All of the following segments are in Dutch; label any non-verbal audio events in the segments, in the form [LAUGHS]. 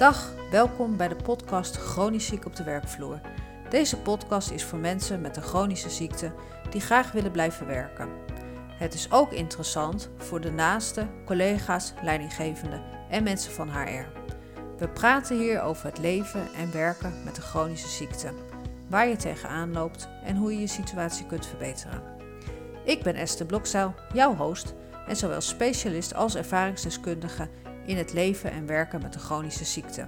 Dag, welkom bij de podcast Chronisch ziek op de werkvloer. Deze podcast is voor mensen met een chronische ziekte die graag willen blijven werken. Het is ook interessant voor de naasten, collega's, leidinggevenden en mensen van HR. We praten hier over het leven en werken met een chronische ziekte, waar je tegenaan loopt en hoe je je situatie kunt verbeteren. Ik ben Esther Blokzeil, jouw host en zowel specialist als ervaringsdeskundige in het leven en werken met een chronische ziekte.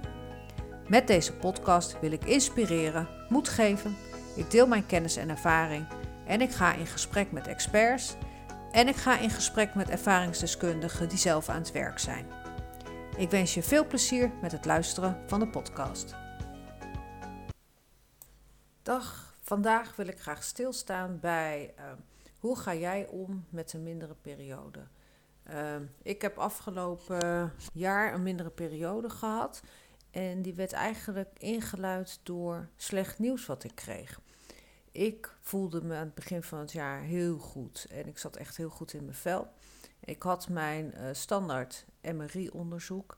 Met deze podcast wil ik inspireren, moed geven, ik deel mijn kennis en ervaring en ik ga in gesprek met experts en ik ga in gesprek met ervaringsdeskundigen die zelf aan het werk zijn. Ik wens je veel plezier met het luisteren van de podcast. Dag, vandaag wil ik graag stilstaan bij uh, hoe ga jij om met een mindere periode. Uh, ik heb afgelopen jaar een mindere periode gehad en die werd eigenlijk ingeluid door slecht nieuws wat ik kreeg. Ik voelde me aan het begin van het jaar heel goed en ik zat echt heel goed in mijn vel. Ik had mijn uh, standaard MRI-onderzoek.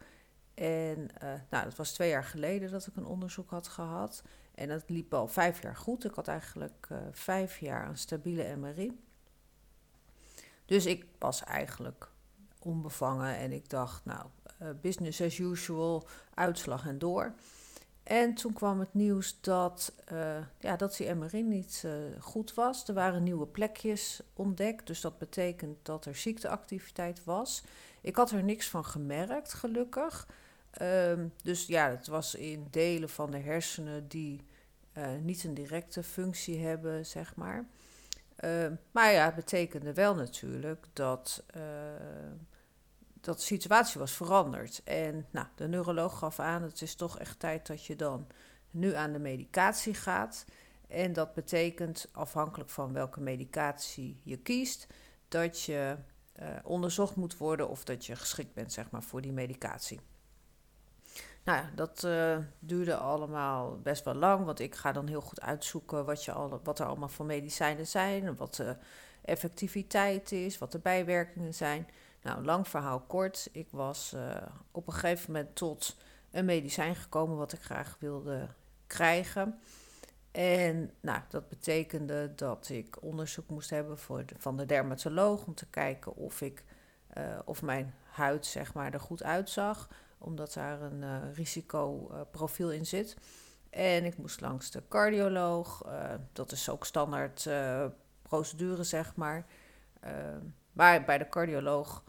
En uh, nou, dat was twee jaar geleden dat ik een onderzoek had gehad. En dat liep al vijf jaar goed. Ik had eigenlijk uh, vijf jaar een stabiele MRI. Dus ik was eigenlijk onbevangen en ik dacht, nou, uh, business as usual, uitslag en door. En toen kwam het nieuws dat, uh, ja, dat die MRI niet uh, goed was. Er waren nieuwe plekjes ontdekt, dus dat betekent dat er ziekteactiviteit was. Ik had er niks van gemerkt, gelukkig. Um, dus ja, het was in delen van de hersenen die niet een directe functie hebben, zeg maar. Uh, maar ja, het betekende wel natuurlijk dat, dat de situatie was veranderd. En nou, de neuroloog gaf aan, het is toch echt tijd dat je dan nu aan de medicatie gaat. En dat betekent, afhankelijk van welke medicatie je kiest, dat je uh, onderzocht moet worden of dat je geschikt bent zeg maar, voor die medicatie. Nou dat uh, duurde allemaal best wel lang, want ik ga dan heel goed uitzoeken wat, je al, wat er allemaal voor medicijnen zijn, wat de effectiviteit is, wat de bijwerkingen zijn. Nou, lang verhaal kort. Ik was uh, op een gegeven moment tot een medicijn gekomen wat ik graag wilde krijgen. En nou, dat betekende dat ik onderzoek moest hebben voor van de dermatoloog om te kijken of, ik, uh, of mijn huid zeg maar, er goed uitzag, omdat daar een uh, risicoprofiel in zit. En ik moest langs de cardioloog, dat is ook standaard procedure zeg maar. maar bij de cardioloog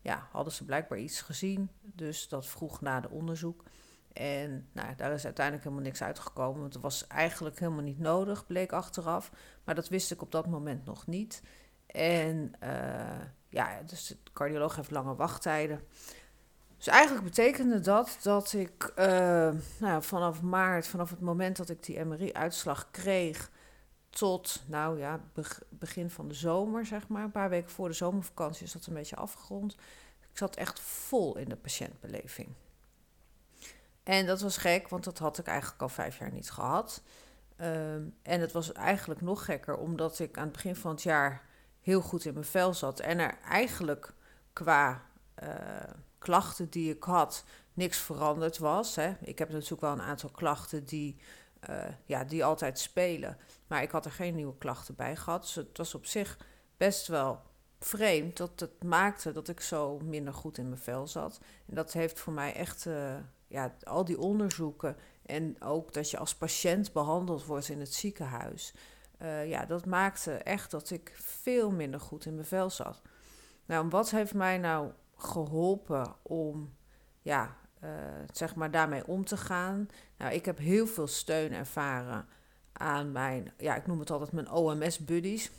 ja, hadden ze blijkbaar iets gezien, dus dat vroeg na de onderzoek. En nou, daar is uiteindelijk helemaal niks uitgekomen. Want het was eigenlijk helemaal niet nodig, bleek achteraf. Maar dat wist ik op dat moment nog niet. En uh, ja, dus de cardioloog heeft lange wachttijden. Dus eigenlijk betekende dat dat ik uh, nou, vanaf maart, vanaf het moment dat ik die MRI-uitslag kreeg, tot nou ja, begin van de zomer, zeg maar, een paar weken voor de zomervakantie is dat een beetje afgerond. Ik zat echt vol in de patiëntbeleving. En dat was gek, want dat had ik eigenlijk al vijf jaar niet gehad. Um, en het was eigenlijk nog gekker, omdat ik aan het begin van het jaar heel goed in mijn vel zat. En er eigenlijk qua uh, klachten die ik had niks veranderd was. Hè. Ik heb natuurlijk wel een aantal klachten die, uh, ja, die altijd spelen. Maar ik had er geen nieuwe klachten bij gehad. Dus het was op zich best wel vreemd dat het maakte dat ik zo minder goed in mijn vel zat. En dat heeft voor mij echt... Uh, ja, al die onderzoeken en ook dat je als patiënt behandeld wordt in het ziekenhuis. Uh, ja, dat maakte echt dat ik veel minder goed in mijn vel zat. Nou, wat heeft mij nou geholpen om ja, zeg maar daarmee om te gaan? Nou, ik heb heel veel steun ervaren aan mijn, ja, ik noem het altijd mijn OMS-buddies.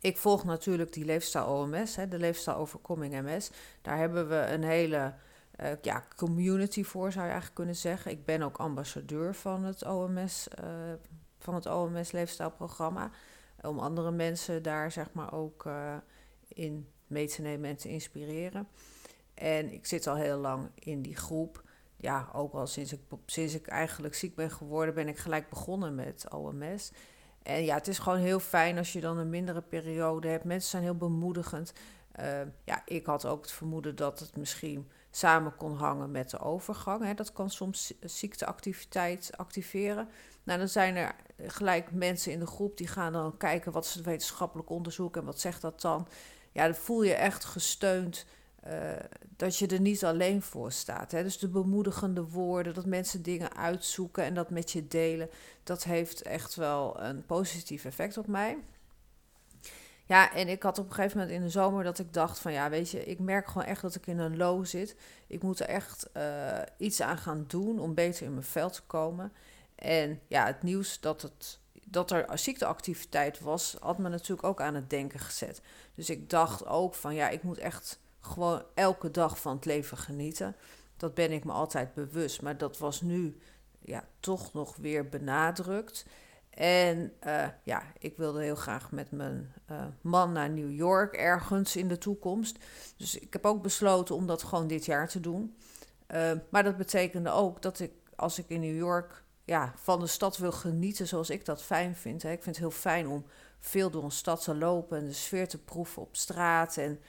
Ik volg natuurlijk die leefstijl OMS, hè, de leefstijl overkoming MS. Daar hebben we een hele uh, ja, community voor, zou je eigenlijk kunnen zeggen. Ik ben ook ambassadeur van het OMS, uh, van het OMS leefstijlprogramma. Om andere mensen daar zeg maar ook in mee te nemen en te inspireren. En ik zit al heel lang in die groep. Ja, ook al sinds ik, sinds ik eigenlijk ziek ben geworden, ben ik gelijk begonnen met OMS. En ja, het is gewoon heel fijn als je dan een mindere periode hebt. Mensen zijn heel bemoedigend. ja, ik had ook het vermoeden dat het misschien samen kon hangen met de overgang. Hè. Dat kan soms ziekteactiviteit activeren. Nou, dan zijn er gelijk mensen in de groep die gaan dan kijken wat is het wetenschappelijk onderzoek en wat zegt dat dan. Ja, dan voel je echt gesteund uh, dat je er niet alleen voor staat. Hè. Dus de bemoedigende woorden, dat mensen dingen uitzoeken en dat met je delen, dat heeft echt wel een positief effect op mij. Ja, en ik had op een gegeven moment in de zomer dat ik dacht van ja, weet je, ik merk gewoon echt dat ik in een low zit. Ik moet er echt uh, iets aan gaan doen om beter in mijn vel te komen. En ja, het nieuws dat, het, dat er ziekteactiviteit was, had me natuurlijk ook aan het denken gezet. Dus ik dacht ook van ja, ik moet echt gewoon elke dag van het leven genieten. Dat ben ik me altijd bewust, maar dat was nu ja, toch nog weer benadrukt. En uh, ja, ik wilde heel graag met mijn uh, man naar New York ergens in de toekomst. Dus ik heb ook besloten om dat gewoon dit jaar te doen. Uh, maar dat betekende ook dat ik, als ik in New York ja, van de stad wil genieten zoals ik dat fijn vind. Hè. Ik vind het heel fijn om veel door een stad te lopen en de sfeer te proeven op straat. En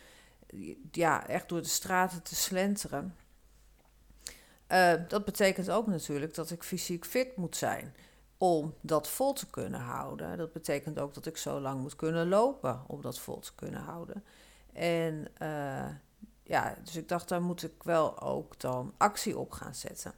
ja, echt door de straten te slenteren. dat betekent ook natuurlijk dat ik fysiek fit moet zijn om dat vol te kunnen houden. Dat betekent ook dat ik zo lang moet kunnen lopen om dat vol te kunnen houden. En uh, ja, dus ik dacht, daar moet ik wel ook dan actie op gaan zetten.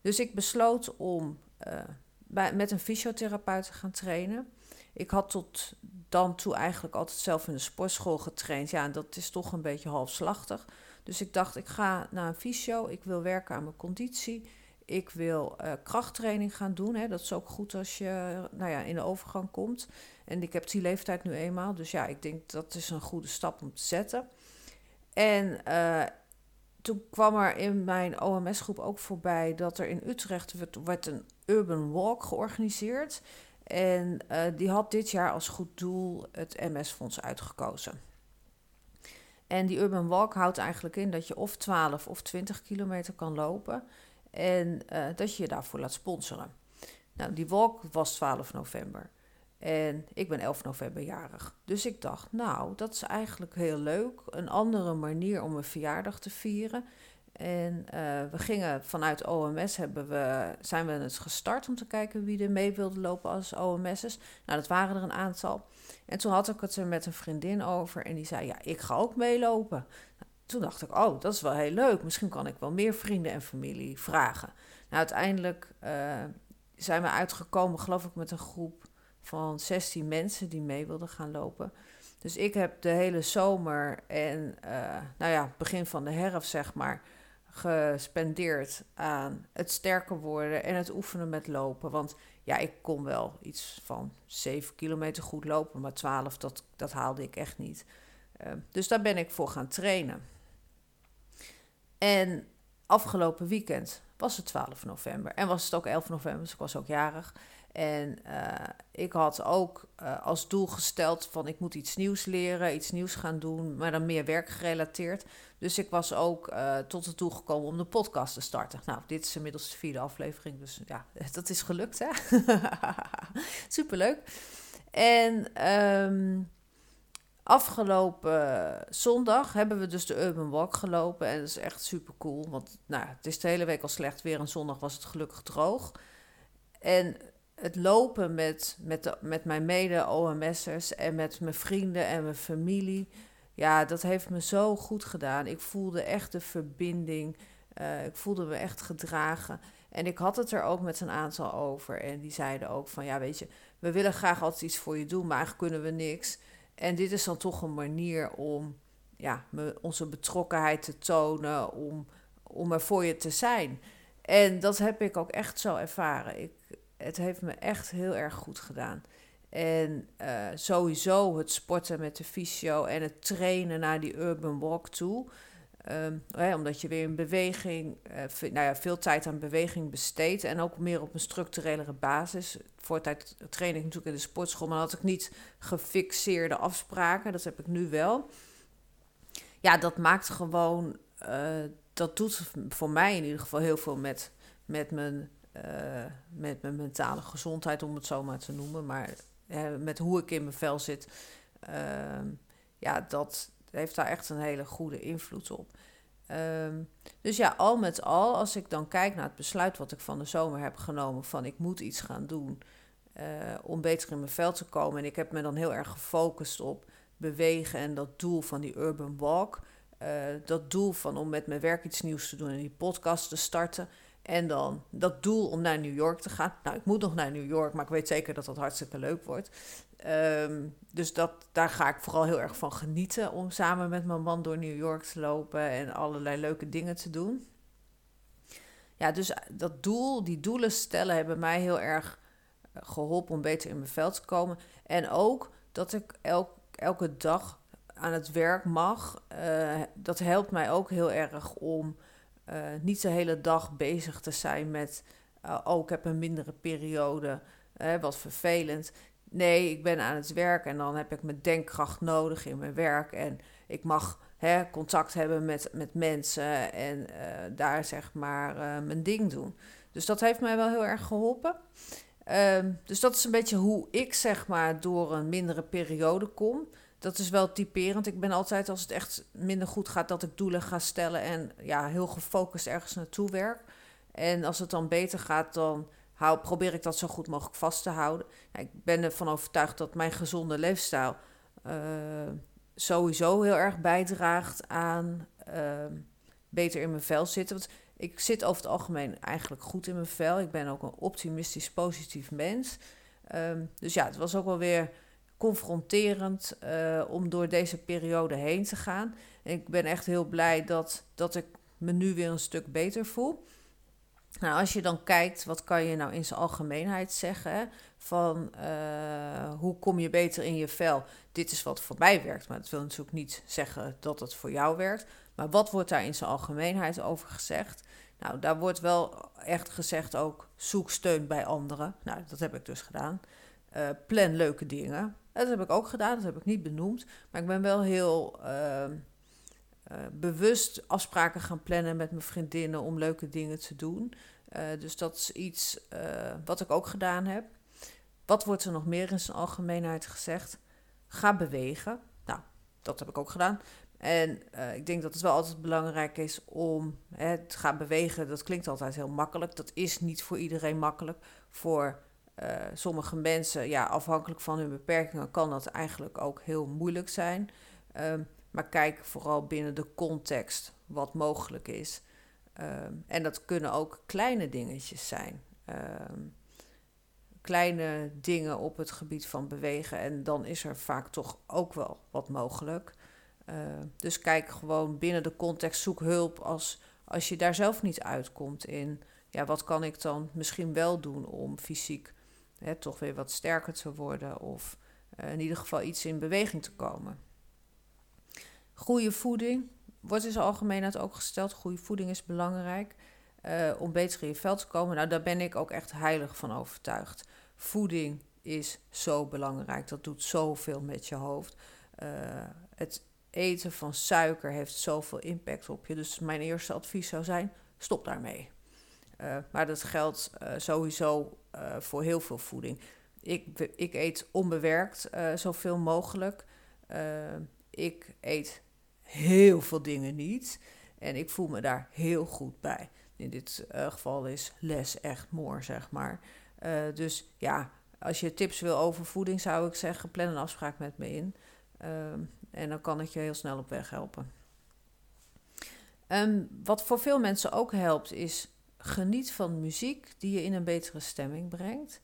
Dus ik besloot om uh, bij, met een fysiotherapeut te gaan trainen. Ik had tot dan toe eigenlijk altijd zelf in de sportschool getraind. Ja, en dat is toch een beetje halfslachtig. Dus ik dacht, ik ga naar een fysio. Ik wil werken aan mijn conditie. Ik wil uh, krachttraining gaan doen. Hè. Dat is ook goed als je nou ja, in de overgang komt. En ik heb die leeftijd nu eenmaal. Dus ja, ik denk dat is een goede stap om te zetten. En uh, toen kwam er in mijn OMS-groep ook voorbij dat er in Utrecht werd een Urban Walk georganiseerd. En uh, die had dit jaar als goed doel het MS-fonds uitgekozen. En die Urban Walk houdt eigenlijk in dat je of 12 of 20 kilometer kan lopen. En uh, dat je je daarvoor laat sponsoren. Nou, die walk was 12 november. En ik ben 11 november jarig. Dus ik dacht, nou, dat is eigenlijk heel leuk. Een andere manier om een verjaardag te vieren. En uh, we gingen vanuit OMS, hebben we, zijn we het gestart om te kijken wie er mee wilde lopen als OMS'ers. Nou, dat waren er een aantal. En toen had ik het er met een vriendin over en die zei, ja, ik ga ook meelopen toen dacht ik, oh, dat is wel heel leuk. Misschien kan ik wel meer vrienden en familie vragen. Nou, uiteindelijk uh, zijn we uitgekomen, geloof ik, met een groep van 16 mensen die mee wilden gaan lopen. Dus ik heb de hele zomer en, uh, nou ja, begin van de herfst, zeg maar, gespendeerd aan het sterker worden en het oefenen met lopen. Want ja, ik kon wel iets van 7 kilometer goed lopen, maar 12, dat, dat haalde ik echt niet. Uh, dus daar ben ik voor gaan trainen. En afgelopen weekend was het 12 november. En was het ook 11 november, dus ik was ook jarig. En uh, ik had ook uh, als doel gesteld van ik moet iets nieuws leren, iets nieuws gaan doen, maar dan meer werkgerelateerd. Dus ik was ook uh, tot het doel gekomen om de podcast te starten. Nou, dit is inmiddels de vierde aflevering, dus ja, [LAUGHS] dat is gelukt hè. [LAUGHS] Superleuk. En um, Afgelopen zondag hebben we dus de Urban Walk gelopen. En dat is echt super cool. Want nou, het is de hele week al slecht weer. En zondag was het gelukkig droog. En het lopen met, met, de, met mijn mede-OMS'ers en met mijn vrienden en mijn familie. Ja, dat heeft me zo goed gedaan. Ik voelde echt de verbinding. Uh, ik voelde me echt gedragen. En ik had het er ook met een aantal over. En die zeiden ook van, ja weet je, we willen graag altijd iets voor je doen, maar eigenlijk kunnen we niks. En dit is dan toch een manier om ja, onze betrokkenheid te tonen, om, om er voor je te zijn. En dat heb ik ook echt zo ervaren. Ik, het heeft me echt heel erg goed gedaan. En uh, sowieso het sporten met de fysio en het trainen naar die urban walk toe. Hè, omdat je weer in beweging, uh, nou ja, veel tijd aan beweging besteedt. En ook meer op een structurelere basis. Voor tijd train ik natuurlijk in de sportschool, maar had ik niet gefixeerde afspraken. Dat heb ik nu wel. Ja, dat maakt gewoon, uh, dat doet voor mij in ieder geval heel veel met, met, mijn, uh, met mijn mentale gezondheid, om het zo maar te noemen. Maar met hoe ik in mijn vel zit. Ehm, ja, dat, heeft daar echt een hele goede invloed op. Ehm, dus ja, al met al, als ik dan kijk naar het besluit wat ik van de zomer heb genomen: van ik moet iets gaan doen uh, om beter in mijn vel te komen. En ik heb me dan heel erg gefocust op bewegen en dat doel van die urban walk. Uh, dat doel van om met mijn werk iets nieuws te doen en die podcast te starten. En dan dat doel om naar New York te gaan. Nou, ik moet nog naar New York, maar ik weet zeker dat dat hartstikke leuk wordt. Um, dus dat, daar ga ik vooral heel erg van genieten om samen met mijn man door New York te lopen en allerlei leuke dingen te doen. Ja, dus dat doel, die doelen stellen hebben mij heel erg eh, geholpen om beter in mijn veld te komen. En ook dat ik elk, elke dag aan het werk mag. Uh, dat helpt mij ook heel erg om uh, niet de hele dag bezig te zijn met. Uh, oh, ik heb een mindere periode. wat vervelend. Nee, ik ben aan het werk en dan heb ik mijn denkkracht nodig in mijn werk. En ik mag hè, contact hebben met, met mensen en uh, daar zeg maar mijn ding doen. Dus dat heeft mij wel heel erg geholpen. Um, dus dat is een beetje hoe ik zeg maar door een mindere periode kom. Dat is wel typerend. Ik ben altijd als het echt minder goed gaat dat ik doelen ga stellen en ja, heel gefocust ergens naartoe werk. En als het dan beter gaat, dan hou, probeer ik dat zo goed mogelijk vast te houden. ik ben ervan overtuigd dat mijn gezonde leefstijl uh, sowieso heel erg bijdraagt aan uh, beter in mijn vel zitten. Want ik zit over het algemeen eigenlijk goed in mijn vel. Ik ben ook een optimistisch, positief mens. Um, dus ja, het was ook wel weer confronterend uh, om door deze periode heen te gaan. Ik ben echt heel blij dat, dat ik me nu weer een stuk beter voel. Nou, als je dan kijkt, wat kan je nou in zijn algemeenheid zeggen? Van uh, hoe kom je beter in je vel? Dit is wat voor mij werkt, maar dat wil natuurlijk niet zeggen dat het voor jou werkt. Maar wat wordt daar in zijn algemeenheid over gezegd? Nou, daar wordt wel echt gezegd ook, zoek steun bij anderen. Nou, dat heb ik dus gedaan. Uh, plan leuke dingen. Dat heb ik ook gedaan, dat heb ik niet benoemd. Maar ik ben wel heel... Uh, uh, bewust afspraken gaan plannen met mijn vriendinnen om leuke dingen te doen. Uh, dus dat is iets uh, wat ik ook gedaan heb. Wat wordt er nog meer in zijn algemeenheid gezegd? Ga bewegen. Nou, dat heb ik ook gedaan. En ik denk dat het wel altijd belangrijk is om hè, te gaan bewegen. Dat klinkt altijd heel makkelijk. Dat is niet voor iedereen makkelijk. Voor sommige mensen, ja, afhankelijk van hun beperkingen, kan dat eigenlijk ook heel moeilijk zijn. Um, maar kijk vooral binnen de context wat mogelijk is. Um, en dat kunnen ook kleine dingetjes zijn. Um, kleine dingen op het gebied van bewegen. En dan is er vaak toch ook wel wat mogelijk. Dus kijk gewoon binnen de context, zoek hulp als, als je daar zelf niet uitkomt in. Ja, wat kan ik dan misschien wel doen om fysiek hè, toch weer wat sterker te worden of uh, in ieder geval iets in beweging te komen. Goede voeding wordt in zijn algemeenheid ook gesteld. Goede voeding is belangrijk uh, om beter in je vel te komen. Nou, daar ben ik ook echt heilig van overtuigd. Voeding is zo belangrijk. Dat doet zoveel met je hoofd. Uh, het eten van suiker heeft zoveel impact op je. Dus mijn eerste advies zou zijn: stop daarmee. Uh, maar dat geldt sowieso voor heel veel voeding. Ik, ik eet onbewerkt zoveel mogelijk. ik eet heel veel dingen niet. En ik voel me daar heel goed bij. In dit geval is les echt mooi, zeg maar. Dus ja, als je tips wil over voeding, zou ik zeggen: plan een afspraak met me in. En dan kan ik je heel snel op weg helpen. Um, wat voor veel mensen ook helpt, is geniet van muziek die je in een betere stemming brengt.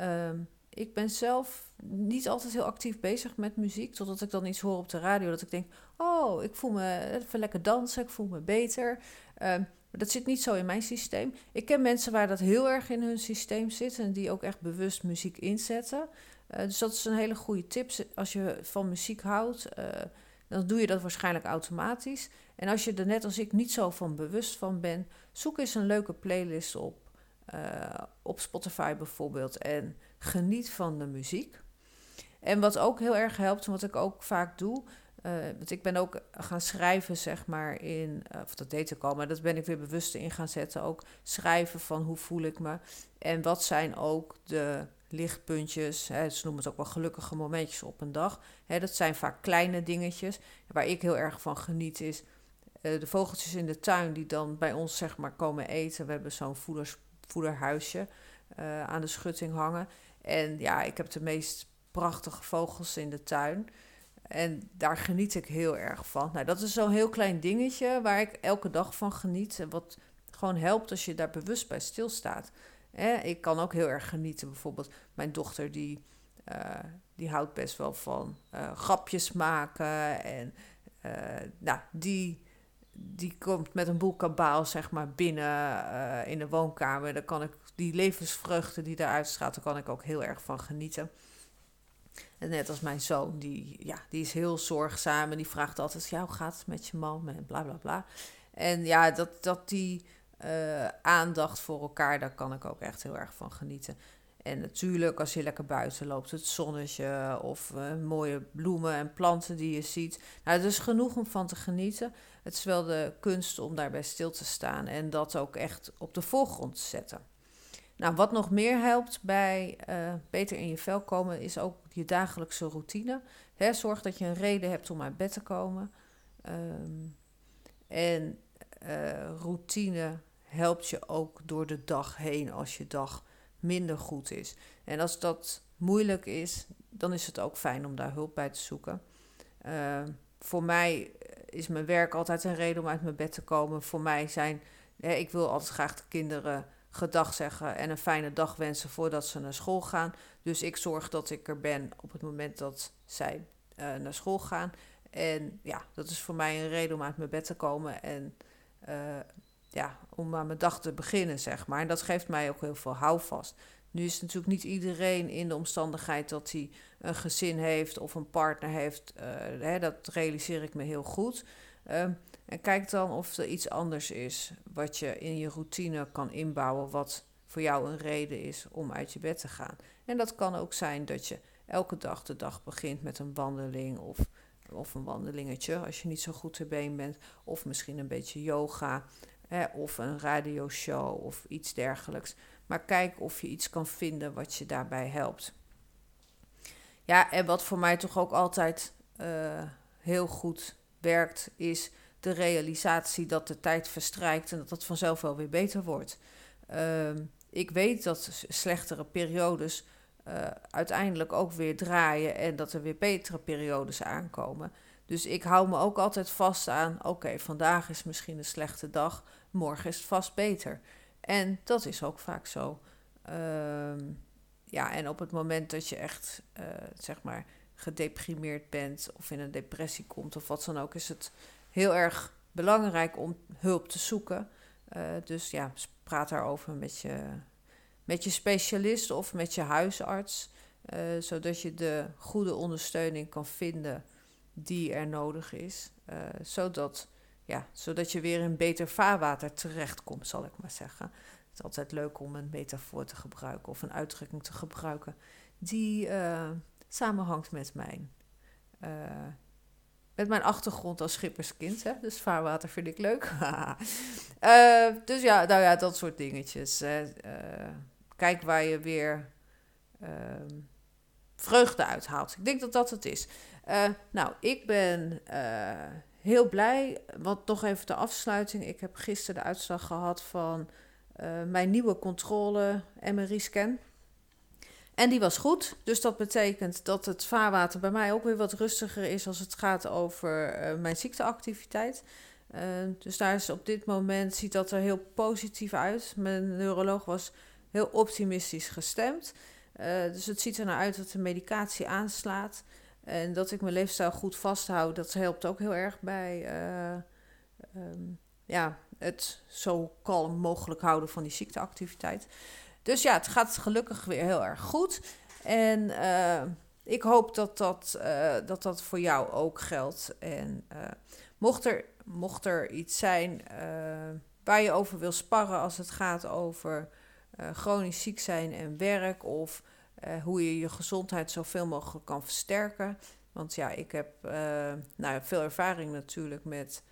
Um, ik ben zelf niet altijd heel actief bezig met muziek. Totdat ik dan iets hoor op de radio. Dat ik denk, oh, ik voel me even lekker dansen. Ik voel me beter. Maar dat zit niet zo in mijn systeem. Ik ken mensen waar dat heel erg in hun systeem zit. En die ook echt bewust muziek inzetten. Uh, dus dat is een hele goede tip. Als je van muziek houdt, uh, dan doe je dat waarschijnlijk automatisch. En als je er net als ik niet zo van bewust van bent, zoek eens een leuke playlist op. Uh, op Spotify bijvoorbeeld. En geniet van de muziek. En wat ook heel erg helpt, wat ik ook vaak doe. Uh, want ik ben ook gaan schrijven, zeg maar, in. Uh, of dat deed ik al, maar dat ben ik weer bewust in gaan zetten. Ook schrijven van hoe voel ik me. En wat zijn ook de lichtpuntjes, hè, ze noemen het ook wel gelukkige momentjes op een dag. Hè, dat zijn vaak kleine dingetjes. Waar ik heel erg van geniet is uh, de vogeltjes in de tuin die dan bij ons zeg maar komen eten. We hebben zo'n voederhuisje uh, aan de schutting hangen. En ja, ik heb de meest prachtige vogels in de tuin. En daar geniet ik heel erg van. Nou, dat is zo'n heel klein dingetje waar ik elke dag van geniet. En wat gewoon helpt als je daar bewust bij stilstaat. Ik kan ook heel erg genieten. Bijvoorbeeld mijn dochter die, uh, die houdt best wel van uh, grapjes maken. En uh, nou, die, die komt met een boel kabaal zeg maar binnen in de woonkamer. Dan kan ik die levensvreugde die daaruit straalt, daar kan ik ook heel erg van genieten. En net als mijn zoon, die, ja, die is heel zorgzaam en die vraagt altijd: ja, hoe gaat het met je man? En bla bla bla. En ja, dat, dat die uh, aandacht voor elkaar, daar kan ik ook echt heel erg van genieten. En natuurlijk, als je lekker buiten loopt, het zonnetje of uh, mooie bloemen en planten die je ziet. Nou, het is genoeg om van te genieten. Het is wel de kunst om daarbij stil te staan en dat ook echt op de voorgrond te zetten. Nou, wat nog meer helpt bij uh, beter in je vel komen, is ook je dagelijkse routine. Zorg dat je een reden hebt om uit bed te komen. Um, en routine helpt je ook door de dag heen als je dag minder goed is. En als dat moeilijk is, dan is het ook fijn om daar hulp bij te zoeken. Uh, voor mij is mijn werk altijd een reden om uit mijn bed te komen. Voor mij zijn, hè, ik wil altijd graag de kinderen gedag zeggen en een fijne dag wensen voordat ze naar school gaan. Dus ik zorg dat ik er ben op het moment dat zij uh, naar school gaan. En ja, dat is voor mij een reden om uit mijn bed te komen en uh, ja, om aan mijn dag te beginnen, zeg maar. En dat geeft mij ook heel veel houvast. Nu is natuurlijk niet iedereen in de omstandigheid dat hij een gezin heeft of een partner heeft. Uh, hè, dat realiseer ik me heel goed. Uh, en kijk dan of er iets anders is wat je in je routine kan inbouwen, wat voor jou een reden is om uit je bed te gaan. En dat kan ook zijn dat je elke dag de dag begint met een wandeling of, of een wandelingetje als je niet zo goed te been bent, of misschien een beetje yoga of een radioshow of iets dergelijks. Maar kijk of je iets kan vinden wat je daarbij helpt. Ja, en wat voor mij toch ook altijd uh, heel goed werkt, is de realisatie dat de tijd verstrijkt en dat het vanzelf wel weer beter wordt. Uh, ik weet dat slechtere periodes uh, uiteindelijk ook weer draaien en dat er weer betere periodes aankomen. Dus ik hou me ook altijd vast aan: oké, vandaag is misschien een slechte dag, morgen is het vast beter. En dat is ook vaak zo. Uh, ja, en op het moment dat je echt, uh, zeg maar, gedeprimeerd bent of in een depressie komt of wat dan ook, is het heel erg belangrijk om hulp te zoeken. Uh, dus ja, praat daarover met je, met je specialist of met je huisarts. Uh, zodat je de goede ondersteuning kan vinden die er nodig is. Uh, zodat, ja, zodat je weer in beter vaarwater terechtkomt, zal ik maar zeggen. Het is altijd leuk om een metafoor te gebruiken of een uitdrukking te gebruiken die samenhangt met mijn met mijn achtergrond als schipperskind. Hè? Dus vaarwater vind ik leuk. [LAUGHS] dus ja, nou ja, dat soort dingetjes. Kijk waar je weer uh, vreugde uithaalt. Ik denk dat dat het is. Eh, nou, ik ben heel blij. Want toch even de afsluiting. Ik heb gisteren de uitslag gehad van mijn nieuwe controle MRI-scan. En die was goed. Dus dat betekent dat het vaarwater bij mij ook weer wat rustiger is als het gaat over mijn ziekteactiviteit. Dus daar is op dit moment ziet dat er heel positief uit. Mijn neuroloog was heel optimistisch gestemd. Dus het ziet er naar uit dat de medicatie aanslaat. En dat ik mijn leefstijl goed vasthoud, dat helpt ook heel erg bij um, ja, het zo kalm mogelijk houden van die ziekteactiviteit. Dus ja, het gaat gelukkig weer heel erg goed. En uh, ik hoop dat dat, uh, dat dat voor jou ook geldt. En mocht, er, mocht er iets zijn waar je over wil sparren als het gaat over chronisch ziek zijn en werk, of hoe je je gezondheid zoveel mogelijk kan versterken. Want ja, ik heb nou, veel ervaring natuurlijk met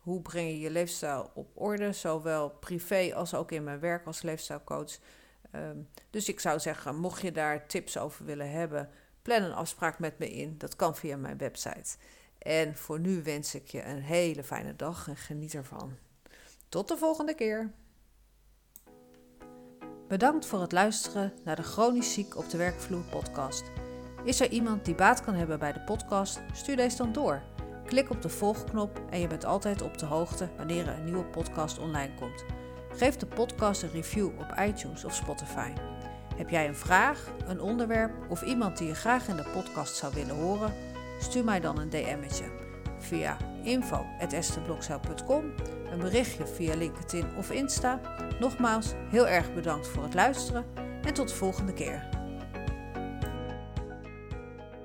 hoe breng je je leefstijl op orde, zowel privé als ook in mijn werk als leefstijlcoach. Ehm, dus ik zou zeggen, mocht je daar tips over willen hebben, plan een afspraak met me in. Dat kan via mijn website. En voor nu wens ik je een hele fijne dag en geniet ervan. Tot de volgende keer. Bedankt voor het luisteren naar de Chronisch Ziek op de Werkvloer podcast. Is er iemand die baat kan hebben bij de podcast? Stuur deze dan door. Klik op de volgknop en je bent altijd op de hoogte wanneer er een nieuwe podcast online komt. Geef de podcast een review op iTunes of Spotify. Heb jij een vraag, een onderwerp of iemand die je graag in de podcast zou willen horen? Stuur mij dan een DM'tje via info.esteblokcel.com, een berichtje via LinkedIn of Insta. Nogmaals, heel erg bedankt voor het luisteren en tot de volgende keer.